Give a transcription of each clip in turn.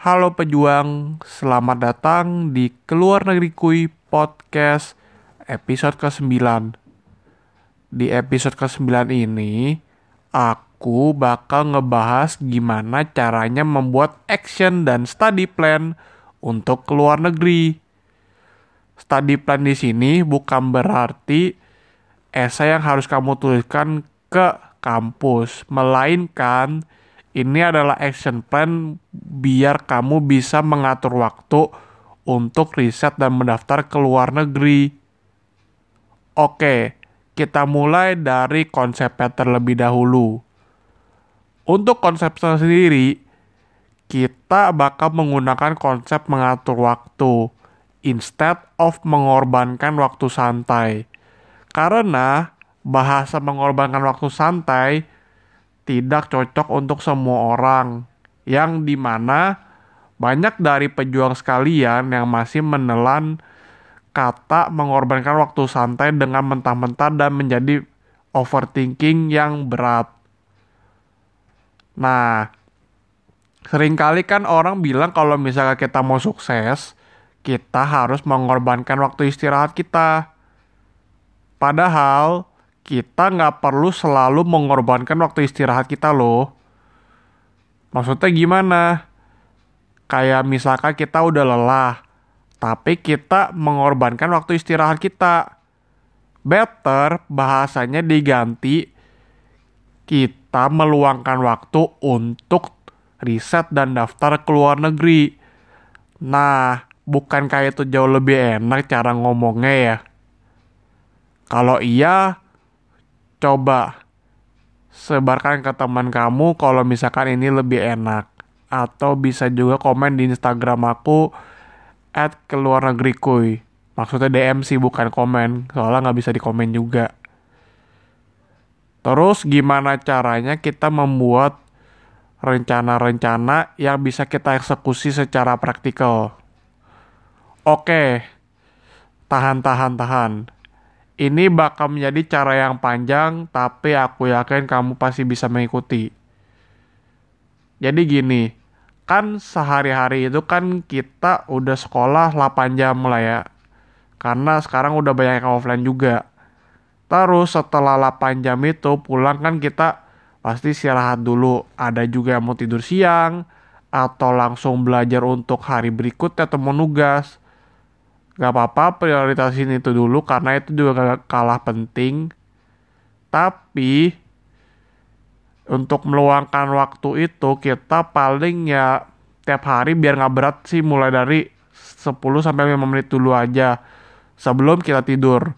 Halo pejuang, selamat datang di Keluar Negeri Kui Podcast episode ke-9. Di episode ke-9 ini, aku bakal ngebahas gimana caranya membuat action dan study plan untuk keluar negeri. Study plan di sini bukan berarti esai yang harus kamu tuliskan ke kampus, melainkan ini adalah action plan biar kamu bisa mengatur waktu untuk riset dan mendaftar ke luar negeri. Oke, kita mulai dari konsepnya terlebih dahulu. Untuk konsep sendiri, kita bakal menggunakan konsep mengatur waktu instead of mengorbankan waktu santai. Karena bahasa mengorbankan waktu santai tidak cocok untuk semua orang, yang di mana banyak dari pejuang sekalian yang masih menelan kata mengorbankan waktu santai dengan mentah-mentah dan menjadi overthinking yang berat. Nah, sering kali kan orang bilang kalau misalnya kita mau sukses, kita harus mengorbankan waktu istirahat kita. Padahal kita nggak perlu selalu mengorbankan waktu istirahat kita loh. Maksudnya gimana? Kayak misalkan kita udah lelah, tapi kita mengorbankan waktu istirahat kita. Better bahasanya diganti kita meluangkan waktu untuk riset dan daftar ke luar negeri. Nah, bukan kayak itu jauh lebih enak cara ngomongnya ya? Kalau iya, coba sebarkan ke teman kamu kalau misalkan ini lebih enak. Atau bisa juga komen di Instagram aku at keluar negeri kuy. Maksudnya DM sih bukan komen. Soalnya nggak bisa dikomen juga. Terus gimana caranya kita membuat rencana-rencana yang bisa kita eksekusi secara praktikal? Oke tahan tahan tahan ini bakal menjadi cara yang panjang, tapi aku yakin kamu pasti bisa mengikuti. Jadi gini, kan sehari-hari itu kan kita udah sekolah 8 jam lah ya. Karena sekarang udah banyak yang offline juga. Terus setelah 8 jam itu pulang kan kita pasti istirahat dulu. Ada juga yang mau tidur siang, atau langsung belajar untuk hari berikutnya atau mau nugas Gak apa-apa prioritasin itu dulu karena itu juga kalah penting. Tapi untuk meluangkan waktu itu kita paling ya tiap hari biar nggak berat sih mulai dari 10 sampai 5 menit dulu aja sebelum kita tidur.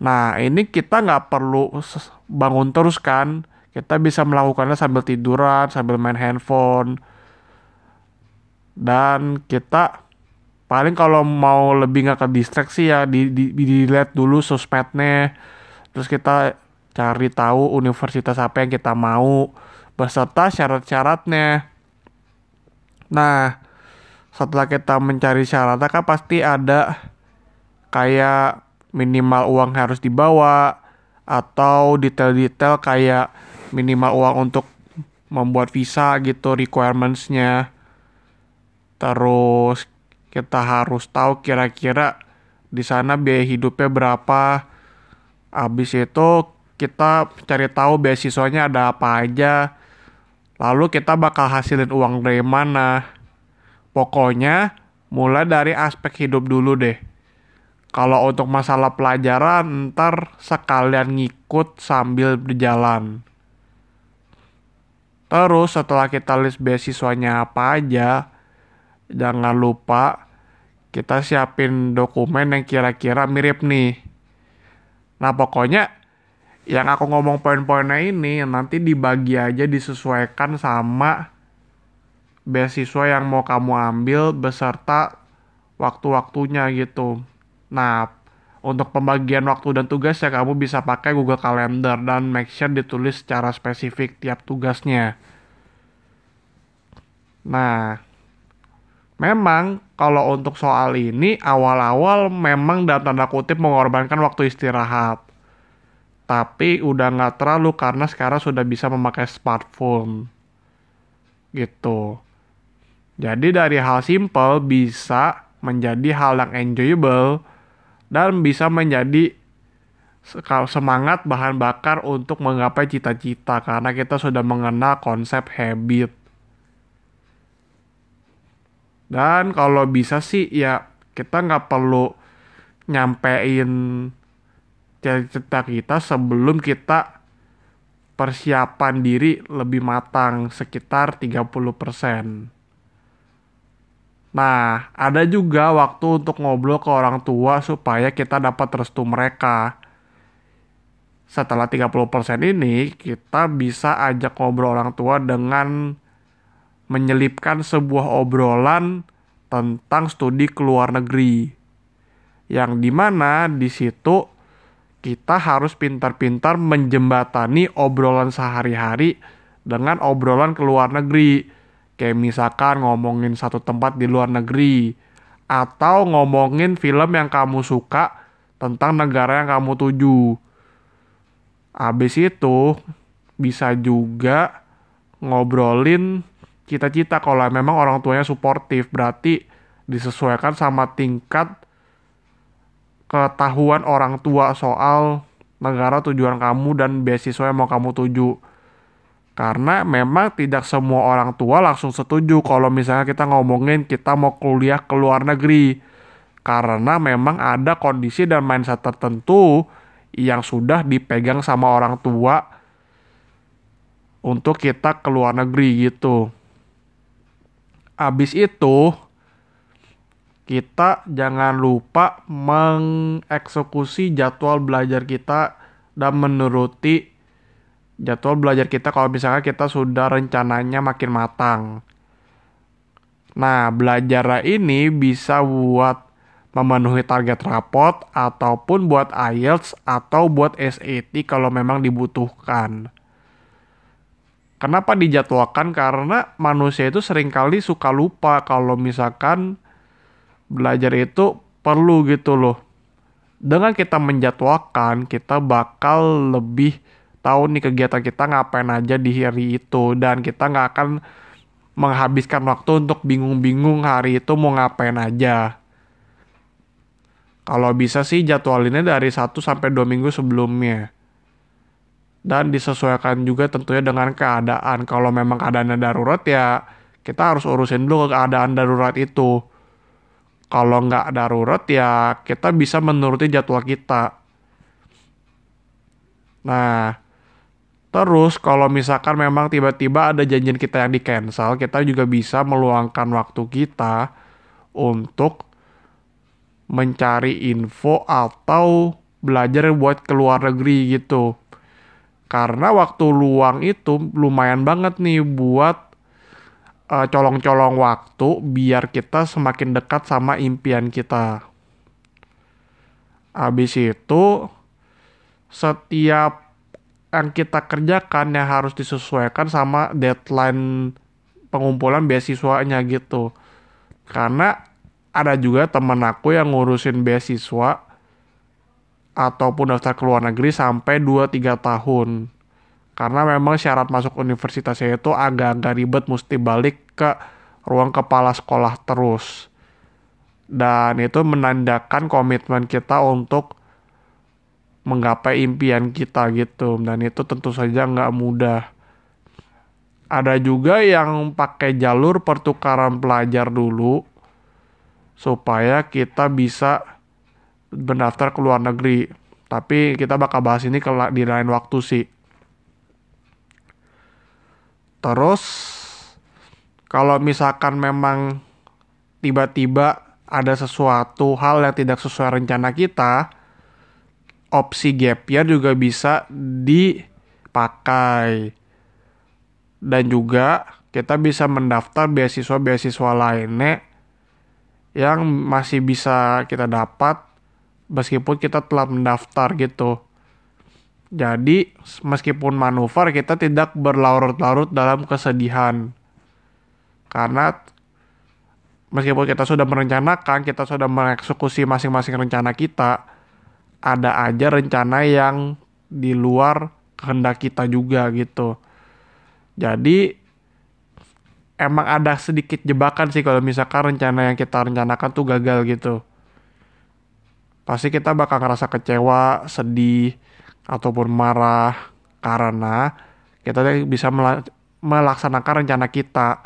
Nah ini kita nggak perlu bangun terus kan. Kita bisa melakukannya sambil tiduran, sambil main handphone. Dan kita paling kalau mau lebih nggak ke distraksi ya di, di, di dilihat dulu sosmednya terus kita cari tahu universitas apa yang kita mau beserta syarat-syaratnya. Nah setelah kita mencari syaratnya kan pasti ada kayak minimal uang harus dibawa atau detail-detail kayak minimal uang untuk membuat visa gitu requirementsnya. Terus kita harus tahu kira-kira di sana biaya hidupnya berapa. Habis itu kita cari tahu beasiswanya ada apa aja. Lalu kita bakal hasilin uang dari mana. Pokoknya mulai dari aspek hidup dulu deh. Kalau untuk masalah pelajaran ntar sekalian ngikut sambil berjalan. Terus setelah kita list beasiswanya apa aja, jangan lupa kita siapin dokumen yang kira-kira mirip nih. Nah pokoknya yang aku ngomong poin-poinnya ini nanti dibagi aja disesuaikan sama beasiswa yang mau kamu ambil beserta waktu-waktunya gitu. Nah, untuk pembagian waktu dan tugas ya kamu bisa pakai Google Calendar dan make sure ditulis secara spesifik tiap tugasnya. Nah, Memang kalau untuk soal ini awal-awal memang dalam tanda kutip mengorbankan waktu istirahat. Tapi udah nggak terlalu karena sekarang sudah bisa memakai smartphone. Gitu. Jadi dari hal simple bisa menjadi hal yang enjoyable dan bisa menjadi semangat bahan bakar untuk menggapai cita-cita karena kita sudah mengenal konsep habit. Dan kalau bisa sih ya kita nggak perlu nyampein cita-cita kita sebelum kita persiapan diri lebih matang sekitar 30%. Nah, ada juga waktu untuk ngobrol ke orang tua supaya kita dapat restu mereka. Setelah 30% ini, kita bisa ajak ngobrol orang tua dengan menyelipkan sebuah obrolan tentang studi ke luar negeri. Yang di mana di situ kita harus pintar-pintar menjembatani obrolan sehari-hari dengan obrolan ke luar negeri. Kayak misalkan ngomongin satu tempat di luar negeri atau ngomongin film yang kamu suka tentang negara yang kamu tuju. Habis itu bisa juga ngobrolin cita-cita kalau memang orang tuanya suportif berarti disesuaikan sama tingkat ketahuan orang tua soal negara tujuan kamu dan beasiswa yang mau kamu tuju. Karena memang tidak semua orang tua langsung setuju kalau misalnya kita ngomongin kita mau kuliah ke luar negeri. Karena memang ada kondisi dan mindset tertentu yang sudah dipegang sama orang tua untuk kita ke luar negeri gitu. Abis itu, kita jangan lupa mengeksekusi jadwal belajar kita dan menuruti jadwal belajar kita kalau misalnya kita sudah rencananya makin matang. Nah, belajar ini bisa buat memenuhi target rapot ataupun buat IELTS atau buat SAT kalau memang dibutuhkan. Kenapa dijadwalkan? Karena manusia itu sering kali suka lupa kalau misalkan belajar itu perlu gitu loh. Dengan kita menjadwalkan, kita bakal lebih tahu nih kegiatan kita ngapain aja di hari itu dan kita nggak akan menghabiskan waktu untuk bingung-bingung hari itu mau ngapain aja. Kalau bisa sih jadwalinnya dari 1 sampai 2 minggu sebelumnya. Dan disesuaikan juga tentunya dengan keadaan. Kalau memang keadaannya darurat ya kita harus urusin dulu keadaan darurat itu kalau nggak darurat ya kita bisa menuruti jadwal kita. Nah, terus kalau misalkan memang tiba-tiba ada janjian kita yang di cancel, kita juga bisa meluangkan waktu kita untuk mencari info atau belajar buat ke luar negeri gitu. Karena waktu luang itu lumayan banget nih buat uh, colong-colong waktu biar kita semakin dekat sama impian kita. Habis itu setiap yang kita kerjakan yang harus disesuaikan sama deadline pengumpulan beasiswanya gitu. Karena ada juga temen aku yang ngurusin beasiswa ataupun daftar ke luar negeri sampai 2-3 tahun. Karena memang syarat masuk universitasnya itu agak-agak ribet mesti balik ke ruang kepala sekolah terus. Dan itu menandakan komitmen kita untuk menggapai impian kita gitu. Dan itu tentu saja nggak mudah. Ada juga yang pakai jalur pertukaran pelajar dulu supaya kita bisa mendaftar ke luar negeri tapi kita bakal bahas ini di lain waktu sih Terus kalau misalkan memang tiba-tiba ada sesuatu hal yang tidak sesuai rencana kita, opsi gap year juga bisa dipakai. Dan juga kita bisa mendaftar beasiswa-beasiswa lainnya yang masih bisa kita dapat meskipun kita telah mendaftar gitu. Jadi, meskipun manuver, kita tidak berlarut-larut dalam kesedihan. Karena meskipun kita sudah merencanakan, kita sudah mengeksekusi masing-masing rencana kita, ada aja rencana yang di luar kehendak kita juga gitu. Jadi, emang ada sedikit jebakan sih kalau misalkan rencana yang kita rencanakan tuh gagal gitu. Pasti kita bakal ngerasa kecewa, sedih, ataupun marah karena kita bisa melaksanakan rencana kita.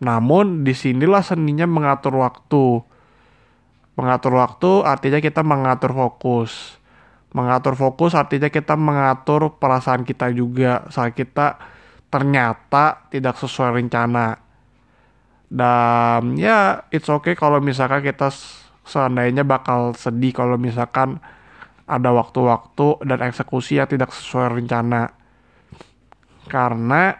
Namun di sinilah seninya mengatur waktu. Mengatur waktu artinya kita mengatur fokus. Mengatur fokus artinya kita mengatur perasaan kita juga saat kita ternyata tidak sesuai rencana. Dan ya it's okay kalau misalkan kita seandainya bakal sedih kalau misalkan ada waktu-waktu dan eksekusi yang tidak sesuai rencana. Karena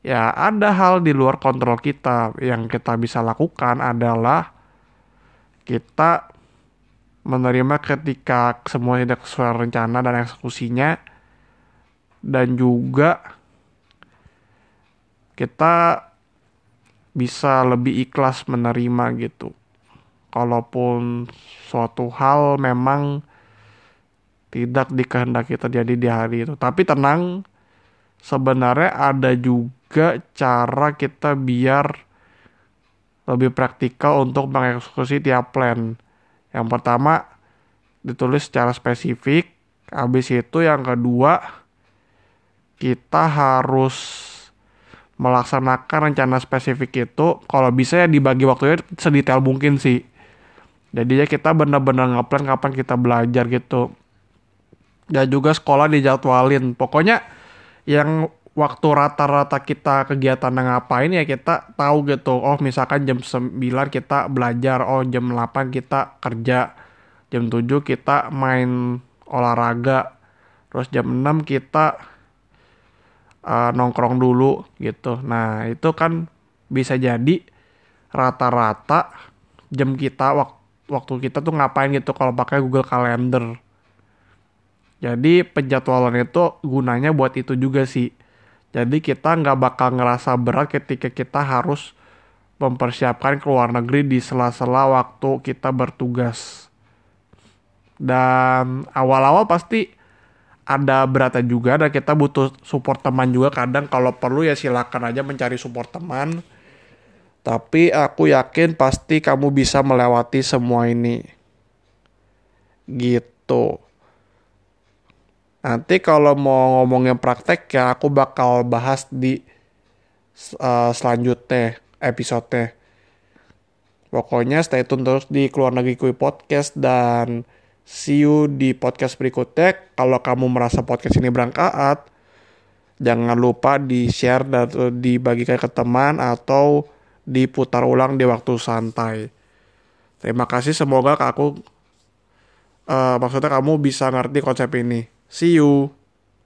ya ada hal di luar kontrol kita yang kita bisa lakukan adalah kita menerima ketika semua tidak sesuai rencana dan eksekusinya dan juga kita bisa lebih ikhlas menerima gitu. Kalaupun suatu hal memang tidak dikehendaki terjadi di hari itu. Tapi tenang, sebenarnya ada juga cara kita biar lebih praktikal untuk mengeksekusi tiap plan. Yang pertama ditulis secara spesifik, habis itu yang kedua kita harus melaksanakan rencana spesifik itu kalau bisa ya dibagi waktunya sedetail mungkin sih. Jadinya kita benar-benar ngeplan kapan kita belajar gitu. Dan juga sekolah dijadwalin. Pokoknya yang waktu rata-rata kita kegiatan ngapain ya kita tahu gitu. Oh misalkan jam 9 kita belajar, oh jam 8 kita kerja, jam 7 kita main olahraga, terus jam 6 kita uh, nongkrong dulu gitu. Nah itu kan bisa jadi rata-rata jam kita waktu waktu kita tuh ngapain gitu kalau pakai Google Calendar. Jadi penjadwalan itu gunanya buat itu juga sih jadi kita nggak bakal ngerasa berat ketika kita harus mempersiapkan ke luar negeri di sela-sela waktu kita bertugas. Dan awal-awal pasti ada beratnya juga dan kita butuh support teman juga kadang kalau perlu ya silakan aja mencari support teman. Tapi aku yakin pasti kamu bisa melewati semua ini. Gitu. Nanti kalau mau ngomongin praktek ya aku bakal bahas di uh, selanjutnya episode. Pokoknya stay tune terus di Keluar Negeri Kui Podcast dan see you di podcast berikutnya. Kalau kamu merasa podcast ini berangkat, jangan lupa di share dan dibagikan ke teman atau diputar ulang di waktu santai. Terima kasih semoga aku uh, maksudnya kamu bisa ngerti konsep ini. See you.